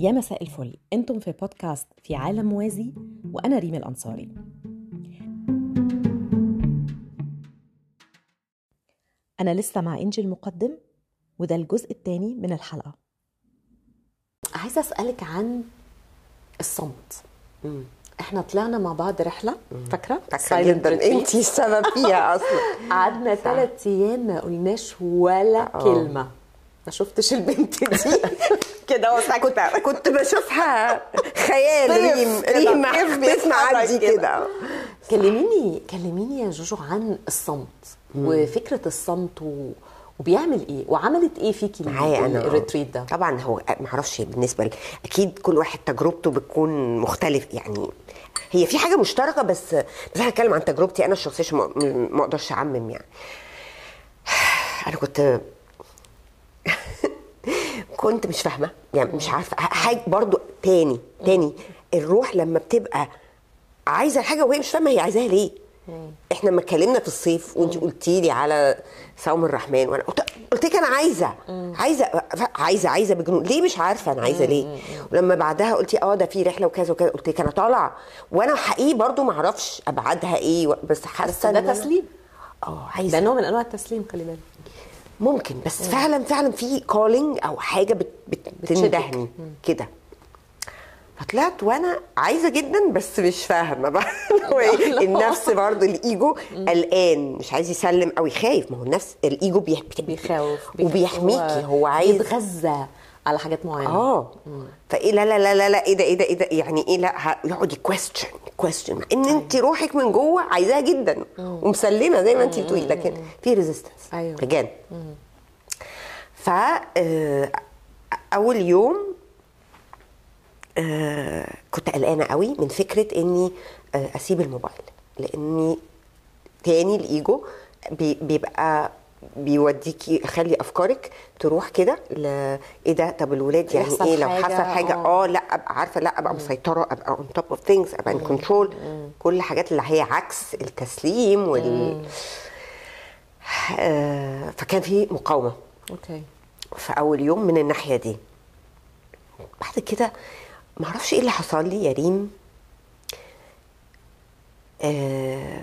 يا مساء الفل. أنتم في بودكاست في عالم موازي وأنا ريم الأنصاري. أنا لسه مع انجي المقدم وده الجزء الثاني من الحلقة. عايزة أسألك عن الصمت. إحنا طلعنا مع بعض رحلة فاكرة؟ فاكرة جدا. انت السبب فيها أصلا. قعدنا ثلاث أيام ما قلناش ولا آه. كلمة. ما شفتش البنت دي. كده وساكته كنت بشوفها خيال طيف ريم ريم بيتحرك عندي كده. كلميني كلميني يا جوجو عن الصمت وفكرة الصمت و... وبيعمل إيه؟ وعملت إيه فيكي معايا أنا. ال retreat ده؟ طبعا هو ما أعرفش بالنسبة ل... أكيد كل واحد تجربته بتكون مختلف يعني هي في حاجة مشتركة بس بس هتكلم عن تجربتي أنا الشخصية عشان ما أقدرش أعمم يعني. أنا كنت كنت مش فاهمة. يعني مش عارفة. حاجة برضو تاني تاني. الروح لما بتبقى عايزة الحاجة وهي مش فاهمة هي عايزاها ليه. إحنا لما اتكلمنا في الصيف وانت قلتي لي على صوم الرحمن وأنا قلت لك أنا عايزة. عايزة عايزة عايزة بجنون. ليه مش عارفة أنا عايزة ليه؟ ولما بعدها قلتي آه ده في رحلة وكذا وكذا. قلت لك أنا طالعة. وأنا حقيقي برضو ما أعرفش أبعادها إيه بس حاسة ده تسليم. آه ده عايزه نوع من أنواع التسليم خلي بالك. ممكن بس فعلا فعلا في كولينج أو حاجة بت بتندهني كده. فطلعت وأنا عايزة جدا بس مش فاهمة بقى. هو إيه؟ النفس برضه الإيجو قلقان مش عايز يسلم أو خايف ما هو النفس الإيجو بيخاف وبيحميكي. هو عايز يتغذى على حاجات معينة. آه. فإيه لا لا لا لا لا إيه ده إيه ده إيه ده يعني إيه لا يقعد ي question question إن انت روحك من جوه عايزاها جدا ومسلمة زي ما انت بتقولي لكن في resistance أيوة. بجد ف آه، أول يوم آه، كنت قلقانة قوي من فكرة إني آه، أسيب الموبايل لإني تاني الإيجو بي- بيبقى بيوديكي خلي أفكارك تروح كده ل إيه ده؟ طب الولاد يعني إيه؟ لو حصل حاجة آه. آه لأ أبقى عارفة لأ أبقى مسيطرة أبقى on top of things أبقى in control كل الحاجات اللي هي عكس التسليم وال آه، فكان في مقاومة. أوكي. في أول يوم من الناحية دي. بعد كده ما أعرفش إيه اللي حصل لي يا ريم. آه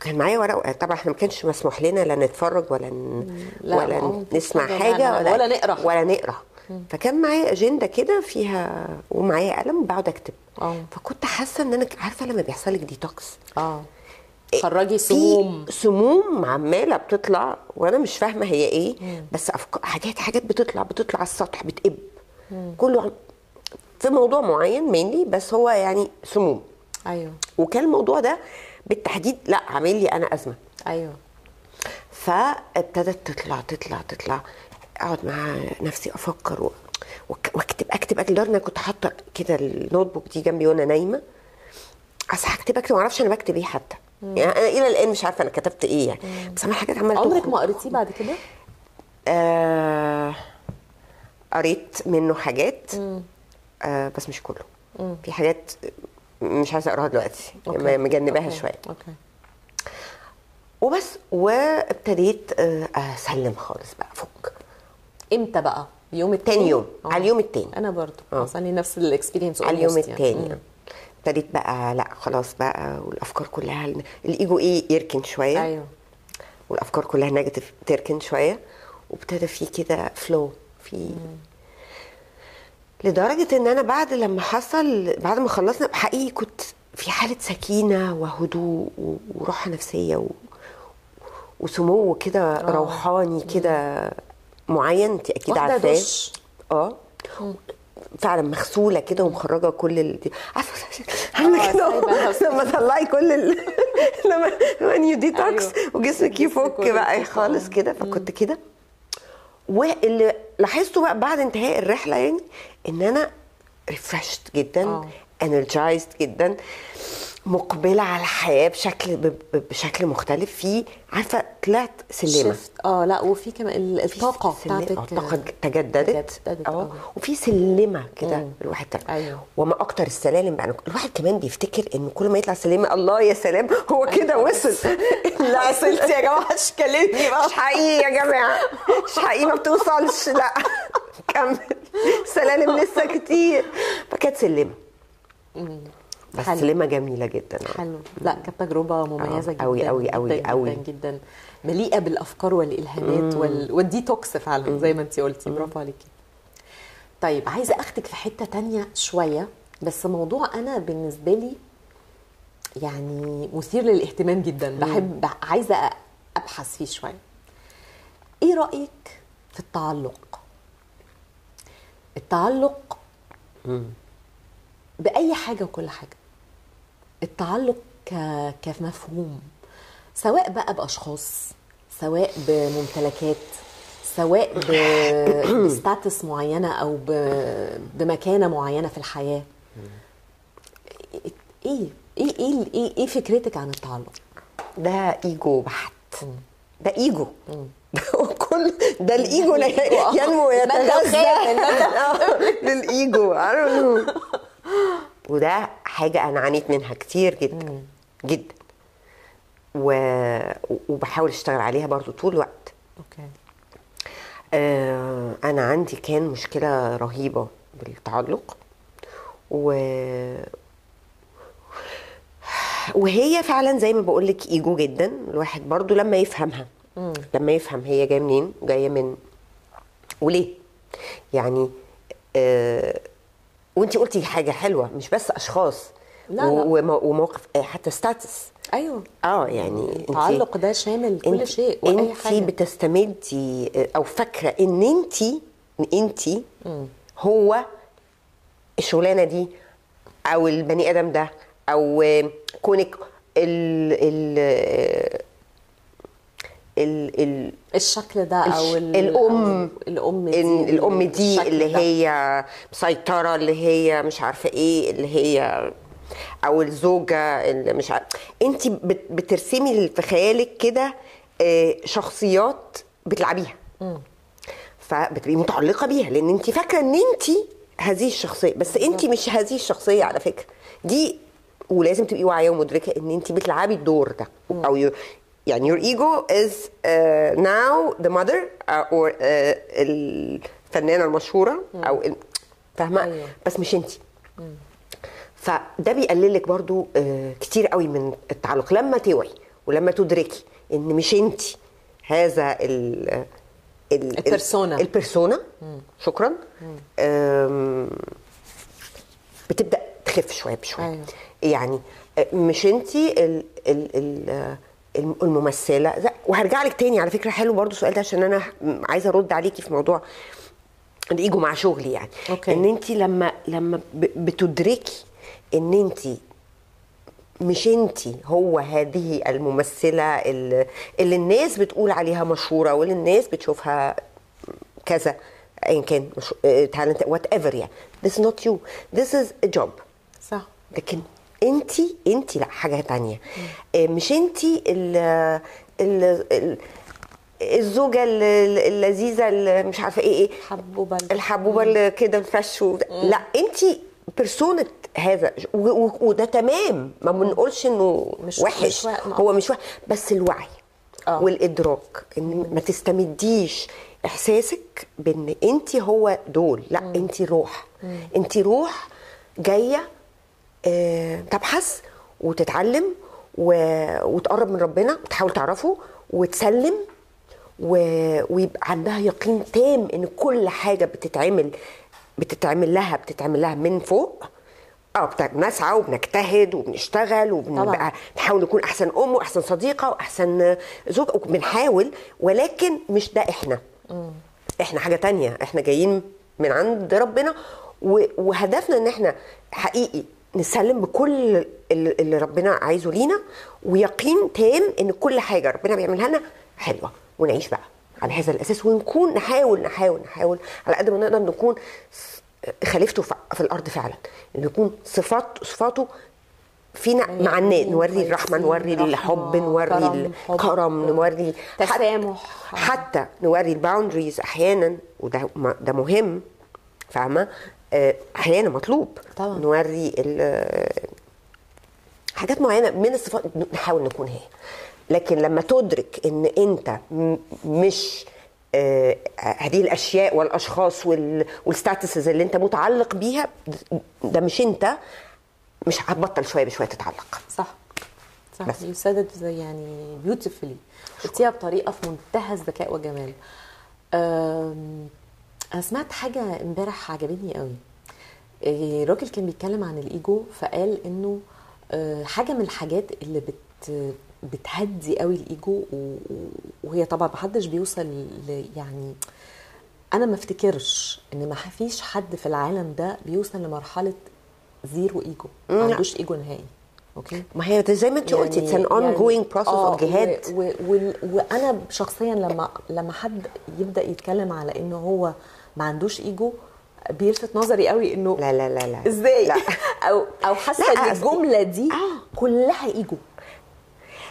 كان معايا ورق طبعا إحنا ما كانش مسموح لنا لا نتفرج ولا ن... لا، ولا نسمع حاجة حاجة ولا ولا نقرأ. ولا نقرأ. فكان معايا أجندة كده فيها ومعايا قلم بقعد أكتب. آه. فكنت حاسة إن أنا عارفة لما بيحصل لك ديتوكس آه. خرجي في سموم. سموم عمالة بتطلع وأنا مش فاهمة هي إيه بس أفكار حاجات حاجات بتطلع بتطلع على السطح بتقب. كله عم- في موضوع معين mainly بس هو يعني سموم. أيوه. وكان الموضوع ده بالتحديد لا عامل لي أنا أزمة. أيوه. فابتدت تطلع تطلع تطلع. أقعد مع نفسي أفكر واكتب أكتب اكتب أنا كنت حاطة كده النوت بوك دي جنبي وأنا نايمة. أصحى أكتب أكتب ما أعرفش أنا بكتب إيه حتى. يعني أنا إلى الآن مش عارفة أنا كتبت إيه يعني. بس أنا حاجات عمالة عمرك. ما قريتيه بعد كده؟ آه قريت منه حاجات. آه بس مش كله. في حاجات مش عايزة أقراها دلوقتي أوكي. مجنباها أوكي. شوية. أوكي. وبس وابتديت آه، أسلم خالص بقى فك إمتى بقى؟ اليوم التاني؟ تاني يوم. على اليوم التاني. أنا برضو. آه. حصل لي نفس ال experience على اليوم التاني. ابتديت بقى لا خلاص بقى والأفكار كلها الإيجو إيه يركن شوية. أيوه. والأفكار كلها negative تركن شوية. وابتدى في كده فلو في لدرجة إن أنا بعد لما حصل بعد ما خلصنا حقيقي كنت في حالة سكينة وهدوء وراحة نفسية و... وسمو كده روحاني كده معين انت أكيد عارفاه. آه. فعلا مغسولة كده ومخرجة كل ال... عارفة عاملة آه، كده لما تطلعي كل ال... لما لما you detox أيوه. وجسمك يفك بقى خالص آه. كده. فكنت كده. واللي لاحظته بقى بعد انتهاء الرحلة يعني ان أنا refreshed جدا. energized جدا مقبلة على الحياة بشكل بشكل مختلف. في عارفة طلعت سلمة. شفت. آه لا وفي كمان ال- الطاقة بتاعتك آه، الطاقه تجددت. تجددت، آه آه. وفي سلمة كده. الواحد طلع. أيوه. وما أكتر السلالم بقى. الواحد كمان بيفتكر إن كل ما يطلع سلمة الله يا سلام هو كده وصل. لا وصلت يا جماعة مش كلمني بقى. مش حقيقي يا جماعة. مش حقيقي ما بتوصلش. لا. كمل. سلالم لسه كتير. فكانت سلمة. بس حلو. سلمه جميلة جدا. آه. حلو. لا كانت تجربه مميزة آه، جدا أوي، أوي، جدا أوي. جدا جدا. مليئة بالأفكار والإلهامات وال... والديتوكس فعلا زي ما انت قلتي. برافو عليكي. طيب عايزة اخدك في حتة تانية شوية بس موضوع أنا بالنسبة لي يعني مثير للاهتمام جدا. بحب عايزة أبحث فيه شوية. إيه رأيك في التعلق؟ التعلق بأي حاجة وكل حاجة. التعلق ك... كمفهوم سواء بقى بأشخاص سواء بممتلكات سواء ب... بستاتس معينة أو ب... بمكانة معينة في الحياة. إيه إيه إيه إيه, إيه فكرتك عن التعلق؟ ده إيجو بحت. ده إيجو. كل ده الإيجو لا ينمو ويتغذى. المادة آه، للإيجو. Know. وده حاجة أنا عانيت منها كتير جدا جدا. و... وبحاول أشتغل عليها برضو طول الوقت. أوكي. آه، أنا عندي كان مشكلة رهيبة بالتعلق و وهي فعلا زي ما بقول لك ايجو جدا الواحد برضو لما يفهمها لما يفهم هي جاية منين جاية من وليه؟ يعني آه وانت قلتي حاجة حلوة مش بس أشخاص. لا، لا. ومو- ومواقف آه، حتى status أيوه. آه يعني انت- التعلق ده شامل كل انت شيء وأي انت حاجة. بتستمدي أو فاكرة إن انت انت هو الشغلانة دي أو البني آدم ده أو كونك ال ال ال ال الشكل ده أو ال- الأم. أو الأم دي ال- الأم دي اللي ده. هي مسيطرة اللي هي مش عارفة إيه اللي هي أو الزوجة اللي مش عارفه أنت بت- بترسمي في خيالك كده آه، شخصيات بتلعبيها. فبتبقي متعلقة بيها لأن أنت فاكرة إن أنت هذه الشخصية. بس أنت مش هذه الشخصية على فكرة. دي ولازم تبقي واعية ومدركة إن أنت بتلعبي الدور ده. أو يعني your ego is uh, now the mother uh, or uh, الفنانة المشهورة أو ال- فاهمة؟ أيوة. بس مش انت فده بيقلل لك برضو آه، كتير قوي من التعلق. لما توعي ولما تدركي إن مش انت هذا ال ال- البرسونا. البرسونا شكرا. بتبدأ تخف شوية بشوية. أيوة. يعني آه، مش انت ال ال ال آه، الممثلة. وهرجع لك تاني على فكرة حلو برضو السؤال ده عشان أنا عايزة أرد عليكي في موضوع الإيجو مع شغلي يعني. أوكي. إن انت لما لما بتدركي إن انت مش انت هو هذه الممثلة اللي, اللي الناس بتقول عليها مشهورة واللي الناس بتشوفها كذا ايا كان talent whatever يعني. This is not you. This is a job. صح. لكن انت انت لا حاجة تانية. آه، مش انت ال ال ال- الزوجة ال- ال- اللذيذة اللي مش عارفة إيه إيه حبوبه الحبوبة اللي كده الفش. لا انت بيرسونة هذا. وده تمام. ما بنقولش انه مش- وحش. مش هو مش وحش بس الوعي آه. والإدراك. إن ما تستمديش إحساسك بإن انت هو دول. لا انت روح. انت روح جاية تبحث وتتعلم و... وتقرب من ربنا وتحاول تعرفه وتسلم و... ويبقى عندها يقين تام إن كل حاجة بتتعمل بتتعمل لها بتتعمل لها من فوق. آه بنسعى وبنجتهد وبنشتغل. وبنبقى نحاول نكون أحسن أم وأحسن صديقة وأحسن زوج وبنحاول ولكن مش ده إحنا. إحنا حاجة تانية. إحنا جايين من عند ربنا وهدفنا إن إحنا حقيقي نسلم بكل اللي ربنا عايزه لينا ويقين تام إن كل حاجة ربنا بيعملها لنا حلوة ونعيش بقى على هذا الأساس ونكون نحاول نحاول نحاول على قد ما نقدر نكون خليفته في الأرض فعلا إن يكون صفات صفاته فينا مع الناس نوري الرحمة نوري الحب نوري. الكرم نوري تسامح. حتى نوري ال boundaries أحيانا وده ده مهم فاهمة أحيانا مطلوب طبعا. نوري حاجات معينة من الصفات نحاول نكون هي. لكن لما تدرك إن أنت مش آه، هذه الأشياء والأشخاص وال- وال statuses اللي أنت متعلق بيها ده مش أنت مش هتبطل شوية بشوية تتعلق. صح. صح. بس. you said يعني beautifully قلتيها بطريقة في منتهى الذكاء والجمال. أم، أنا سمعت حاجة امبارح عجبتني قوي إيه، راجل كان بيتكلم عن الإيجو فقال إنه آه، حاجة من الحاجات اللي بت بتهدي قوي الإيجو وهي طبعا محدش بيوصل ل يعني أنا ما افتكرش إن ما فيش حد في العالم ده بيوصل لمرحلة zero ego ما. عندوش إيجو نهائي okay؟ ما هي زي ما أنت قلتي it's an ongoing process of جهاد. وأنا شخصيا لما لما حد يبدأ يتكلم على إنه هو ما عندوش إيجو بيلفت نظري قوي إنه لا لا لا لا. إزاي؟ لا. أو أو حاسة إن الجملة دي آه. كلها إيجو.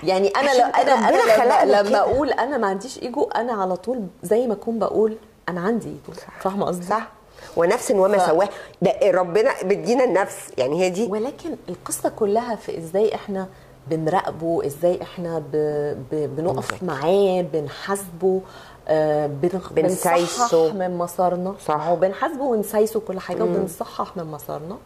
يعني أنا لو أنا أنا لما, لما. أقول أنا ما عنديش إيجو أنا على طول زي ما أكون بقول أنا عندي إيجو. فاهمة قصدي؟ صح. ونفس وما ف- سواه. ده ربنا بيدينا النفس. يعني هي دي. ولكن القصة كلها في إزاي إحنا بنراقبه إزاي إحنا ب... ب... بنقف معاه بنحاسبه آه،. بنصحح من مسارنا. صح. هو بنحاسبه ونسايسه كل حاجة وبنصحح من مسارنا.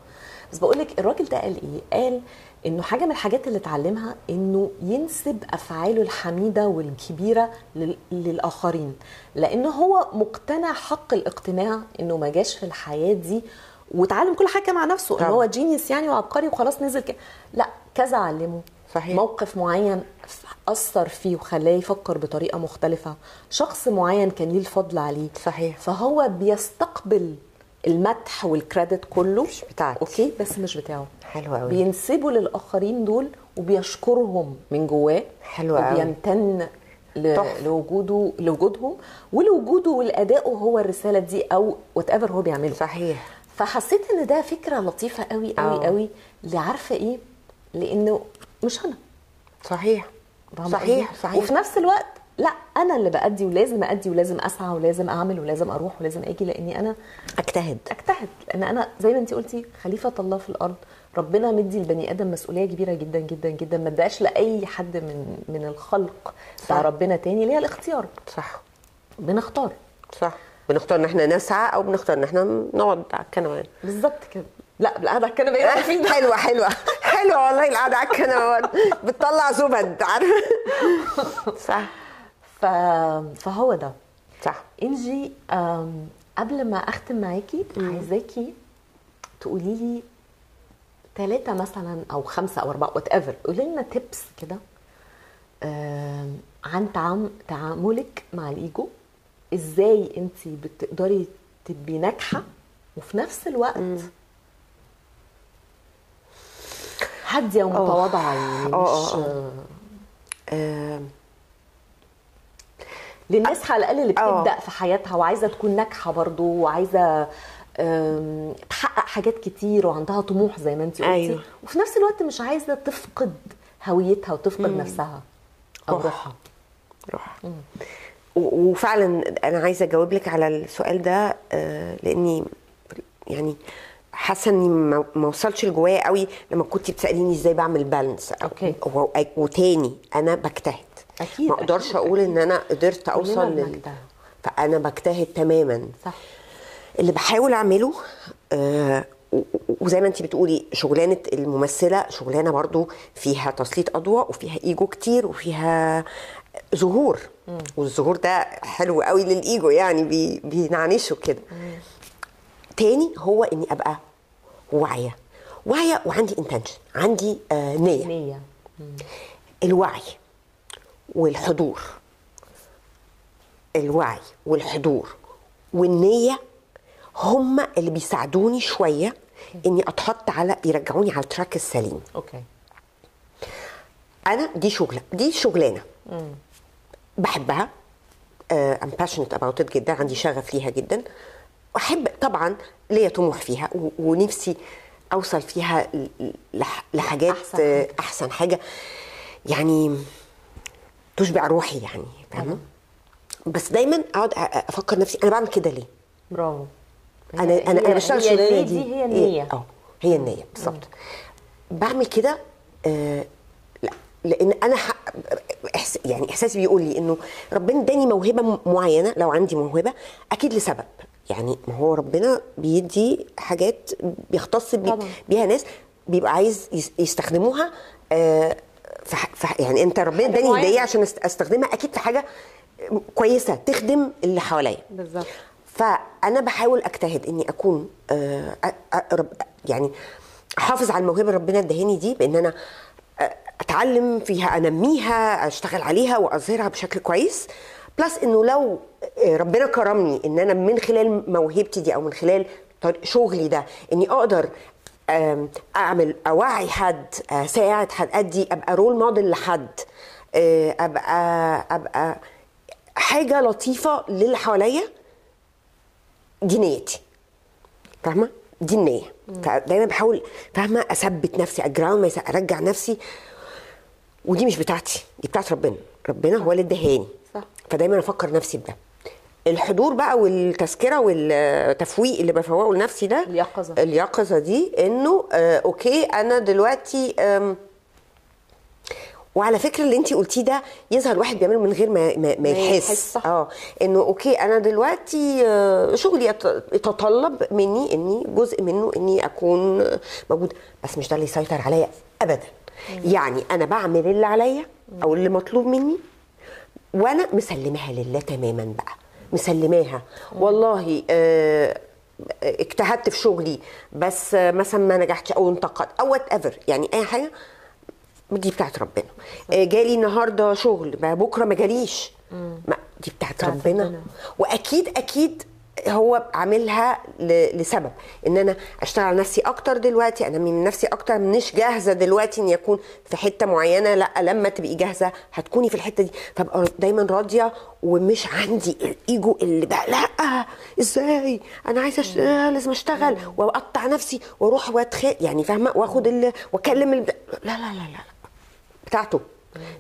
بس بقول لك الراجل ده قال إيه؟ قال إنه حاجة من الحاجات اللي اتعلمها إنه ينسب أفعاله الحميدة والكبيرة لل... للآخرين لأنه هو مقتنع حق الاقتناع إنه ما جاش في الحياة دي وتعلم كل حاجة مع نفسه إن طبعا. هو جينيوس يعني وعبقري وخلاص نزل كده لا كذا علمه صحيح. موقف معين أثر فيه وخلاه يفكر بطريقة مختلفة شخص معين كان ليه الفضل عليه صحيح. فهو بيستقبل المدح والكريدت كله مش بتاعك. أوكي بس مش بتاعه حلو قوي بينسبه للآخرين دول وبيشكرهم من جواه حلو قوي. وبيمتن ل-. لوجوده لوجودهم ولوجوده ولادائه هو الرسالة دي أو whatever هو بيعمله صحيح فحسيت إن ده فكرة لطيفة قوي قوي آه. قوي اللي عارفه إيه لإنه مش أنا صحيح صحيح؟ صحيح وفي نفس الوقت لا أنا اللي بأدي ولازم أدي ولازم أسعى ولازم أعمل ولازم أروح ولازم أجي لأني أنا أجتهد. أجتهد. لأن أنا زي ما انت قلتي خليفة الله في الأرض ربنا مدي البني آدم مسؤولية كبيرة جدا جدا جدا. ما اداش لأي حد من من الخلق بتاع. ربنا تاني اللي هي الاختيار. صح. بنختار. صح. بنختار إن إحنا نسعى أو بنختار إن إحنا نقعد على الكنبة. بالظبط كده. لا بالقعدة على الكنبة ده حلوة حلوة. حلوة والله القعدة على الكنبة. بتطلع زبد عارفه صح. فهو ده. صح. إنجي قبل ما أختم معاكي عايزاكي تقولي لي ثلاثة مثلا أو خمسة أو أربعة whatever قولي لنا tips كده عن تعام تعاملك مع الإيجو. إزاي انت بتقدري تبقي ناجحة وفي نفس الوقت هادية ومتواضعة يعني مش آه، آه، للناس على الأقل اللي آه. بتبدأ في حياتها وعايزة تكون ناجحة برضو وعايزة تحقق حاجات كتير وعندها طموح زي ما انت قلتي أيوة. وفي نفس الوقت مش عايزة تفقد هويتها وتفقد نفسها أو روح. روحها روح و- وفعلا أنا عايزة أجاوب لك على السؤال ده آه، لأني يعني حاسة إني ما وصلش لجوايا قوي لما كنت بتسأليني إزاي بعمل بالانس أوكي. وتاني أنا بجتهد أكيد، ما أقدرش أقول إن أنا قدرت أوصل لل. فأنا بجتهد تماما. صح. اللي بحاول أعمله آه وزي ما انت بتقولي شغلانة الممثلة شغلانة برضو فيها تسليط أضواء وفيها إيجو كتير وفيها ظهور. والظهور ده حلو قوي للإيجو يعني بي بينعنشه كده. تاني هو إني أبقى واعية. واعية وعندي intention عندي آه نية. نية. الوعي. والحضور. الوعي والحضور والنية هم اللي بيساعدوني شوية إني أتحط على يرجعوني على ال track السليم. okay. أنا دي شغلة دي شغلانة. بحبها. I'm passionate about it جدا عندي شغف ليها جدا. واحب طبعا ليا طموح فيها ونفسي أوصل فيها لحاجات أحسن آه، حاجة. أحسن حاجة. يعني تشبع روحي يعني فاهمة؟ بس دايما أقعد أفكر نفسي أنا بعمل كده ليه؟ برافو. أنا أنا أنا بشتغل هي الشغلانه دي. هي النية. آه هي النية بالظبط. بعمل كده آه لا لأن أنا إحس يعني إحساسي بيقول لي إنه ربنا إداني موهبة معينة لو عندي موهبة أكيد لسبب. يعني ما هو ربنا بيدي حاجات بيختص بي. بيها ناس بيبقى عايز يس- يستخدموها آه ح- يعني انت ربنا اداني. هدية عشان استخدمها أكيد في حاجة كويسة تخدم اللي حواليا. بالظبط. فأنا بحاول أجتهد إني أكون آه، أ- أ- رب- يعني أحافظ على الموهبة ربنا ادهاني دي بإن أنا آه، أتعلم فيها أنميها أشتغل عليها وأظهرها بشكل كويس. plus إنه لو آه، ربنا كرمني إن أنا من خلال موهبتي دي أو من خلال شغلي ده إني أقدر أعمل أوعي حد اساعد حد أدي أبقى role model لحد آه، أبقى أبقى حاجة لطيفة للي حواليا دي نيتي. فاهمة؟ دي النية. فدايما بحاول فاهمة؟ أثبت نفسي أ ground أرجع نفسي. ودي مش بتاعتي دي بتاعت ربنا. ربنا هو اللي ادهاني صح. فدايما أفكر نفسي بده. الحضور بقى والتذكرة والتفويق اللي بفوقه لنفسي ده اليقظة. اليقظة دي إنه آه okay أنا دلوقتي آم وعلى فكرة اللي انت قلتيه ده يظهر الواحد بيعمله من غير ما ما, ما يحس. آه إنه okay أنا دلوقتي آه، شغلي يت- يتطلب مني إني جزء منه إني أكون موجود بس مش ده اللي يسيطر عليا ابدا يعني أنا بعمل اللي عليا أو اللي مطلوب مني وأنا مسلماها لله تماما بقى مسلماها والله آه، اجتهدت في شغلي بس آه، مثلا ما نجحتش أو انتقد أو whatever يعني أي حاجة دي بتاعت ربنا آه، جالي النهارده شغل بكرة ما جاليش دي بتاعت. ربنا. وأكيد أكيد هو عاملها لسبب. إن أنا أشتغل على نفسي أكتر دلوقتي انمي من نفسي أكتر مش جاهزة دلوقتي إني أكون في حتة معينة لأ لما تبقي جاهزة هتكوني في الحتة دي. فابقى دايما راضية ومش عندي الإيجو اللي بقى لأ إزاي؟ أنا عايزة أشت... آه لازم أشتغل وأقطع نفسي وأروح واتخ يعني فاهمة؟ وآخد ال... وأكلم ال... لا لا لا, لا. بتاعته.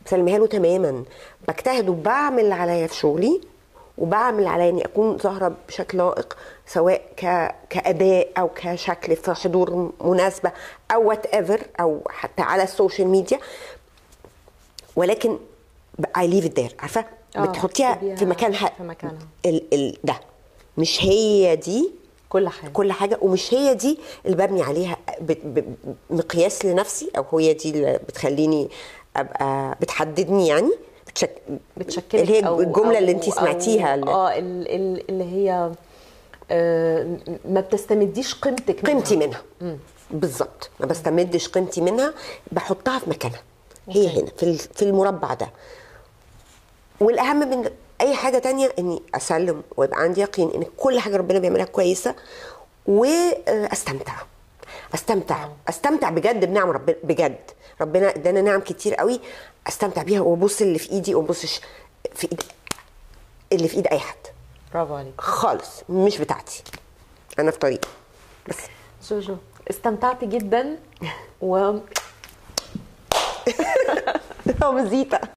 بسلمها له تماما. بجتهد وبعمل اللي عليا في شغلي. وبعمل عليا إني أكون ظاهرة بشكل لائق سواء ك... كاداء أو كشكل في حضور مناسبة أو whatever أو حتى على ال social media ولكن I leave it there عارفة؟ آه، بتحطيها في مكانها في مكانها. ال... ال... ده. مش هي دي كل حاجة. كل حاجة ومش هي دي اللي ببني عليها ب- ب- مقياس لنفسي أو هي دي اللي بتخليني أبقى بتحددني يعني. بتشك... بتشكلك اللي هي أو الجملة اللي انت سمعتيها اللي آه ال- ال- اللي هي آه، ما بتستمديش قيمتك قيمتي منها. منها بالظبط ما بستمدش قيمتي منها بحطها في مكانها. هي. هنا في في المربع ده. والأهم من أي حاجة تانية إني أسلم ويبقى عندي يقين إن كل حاجة ربنا بيعملها كويسة وأستمتع. أستمتع. أستمتع بجد بنعم ربنا بجد. ربنا إدانا نعم كتير قوي. أستمتع بيها وأبص اللي في إيدي وابصش في ايد اللي في إيد أي حد. برافو عليك. خالص. مش بتاعتي. أنا في طريقي. بس. جوجو استمتعت جدا و مزيتا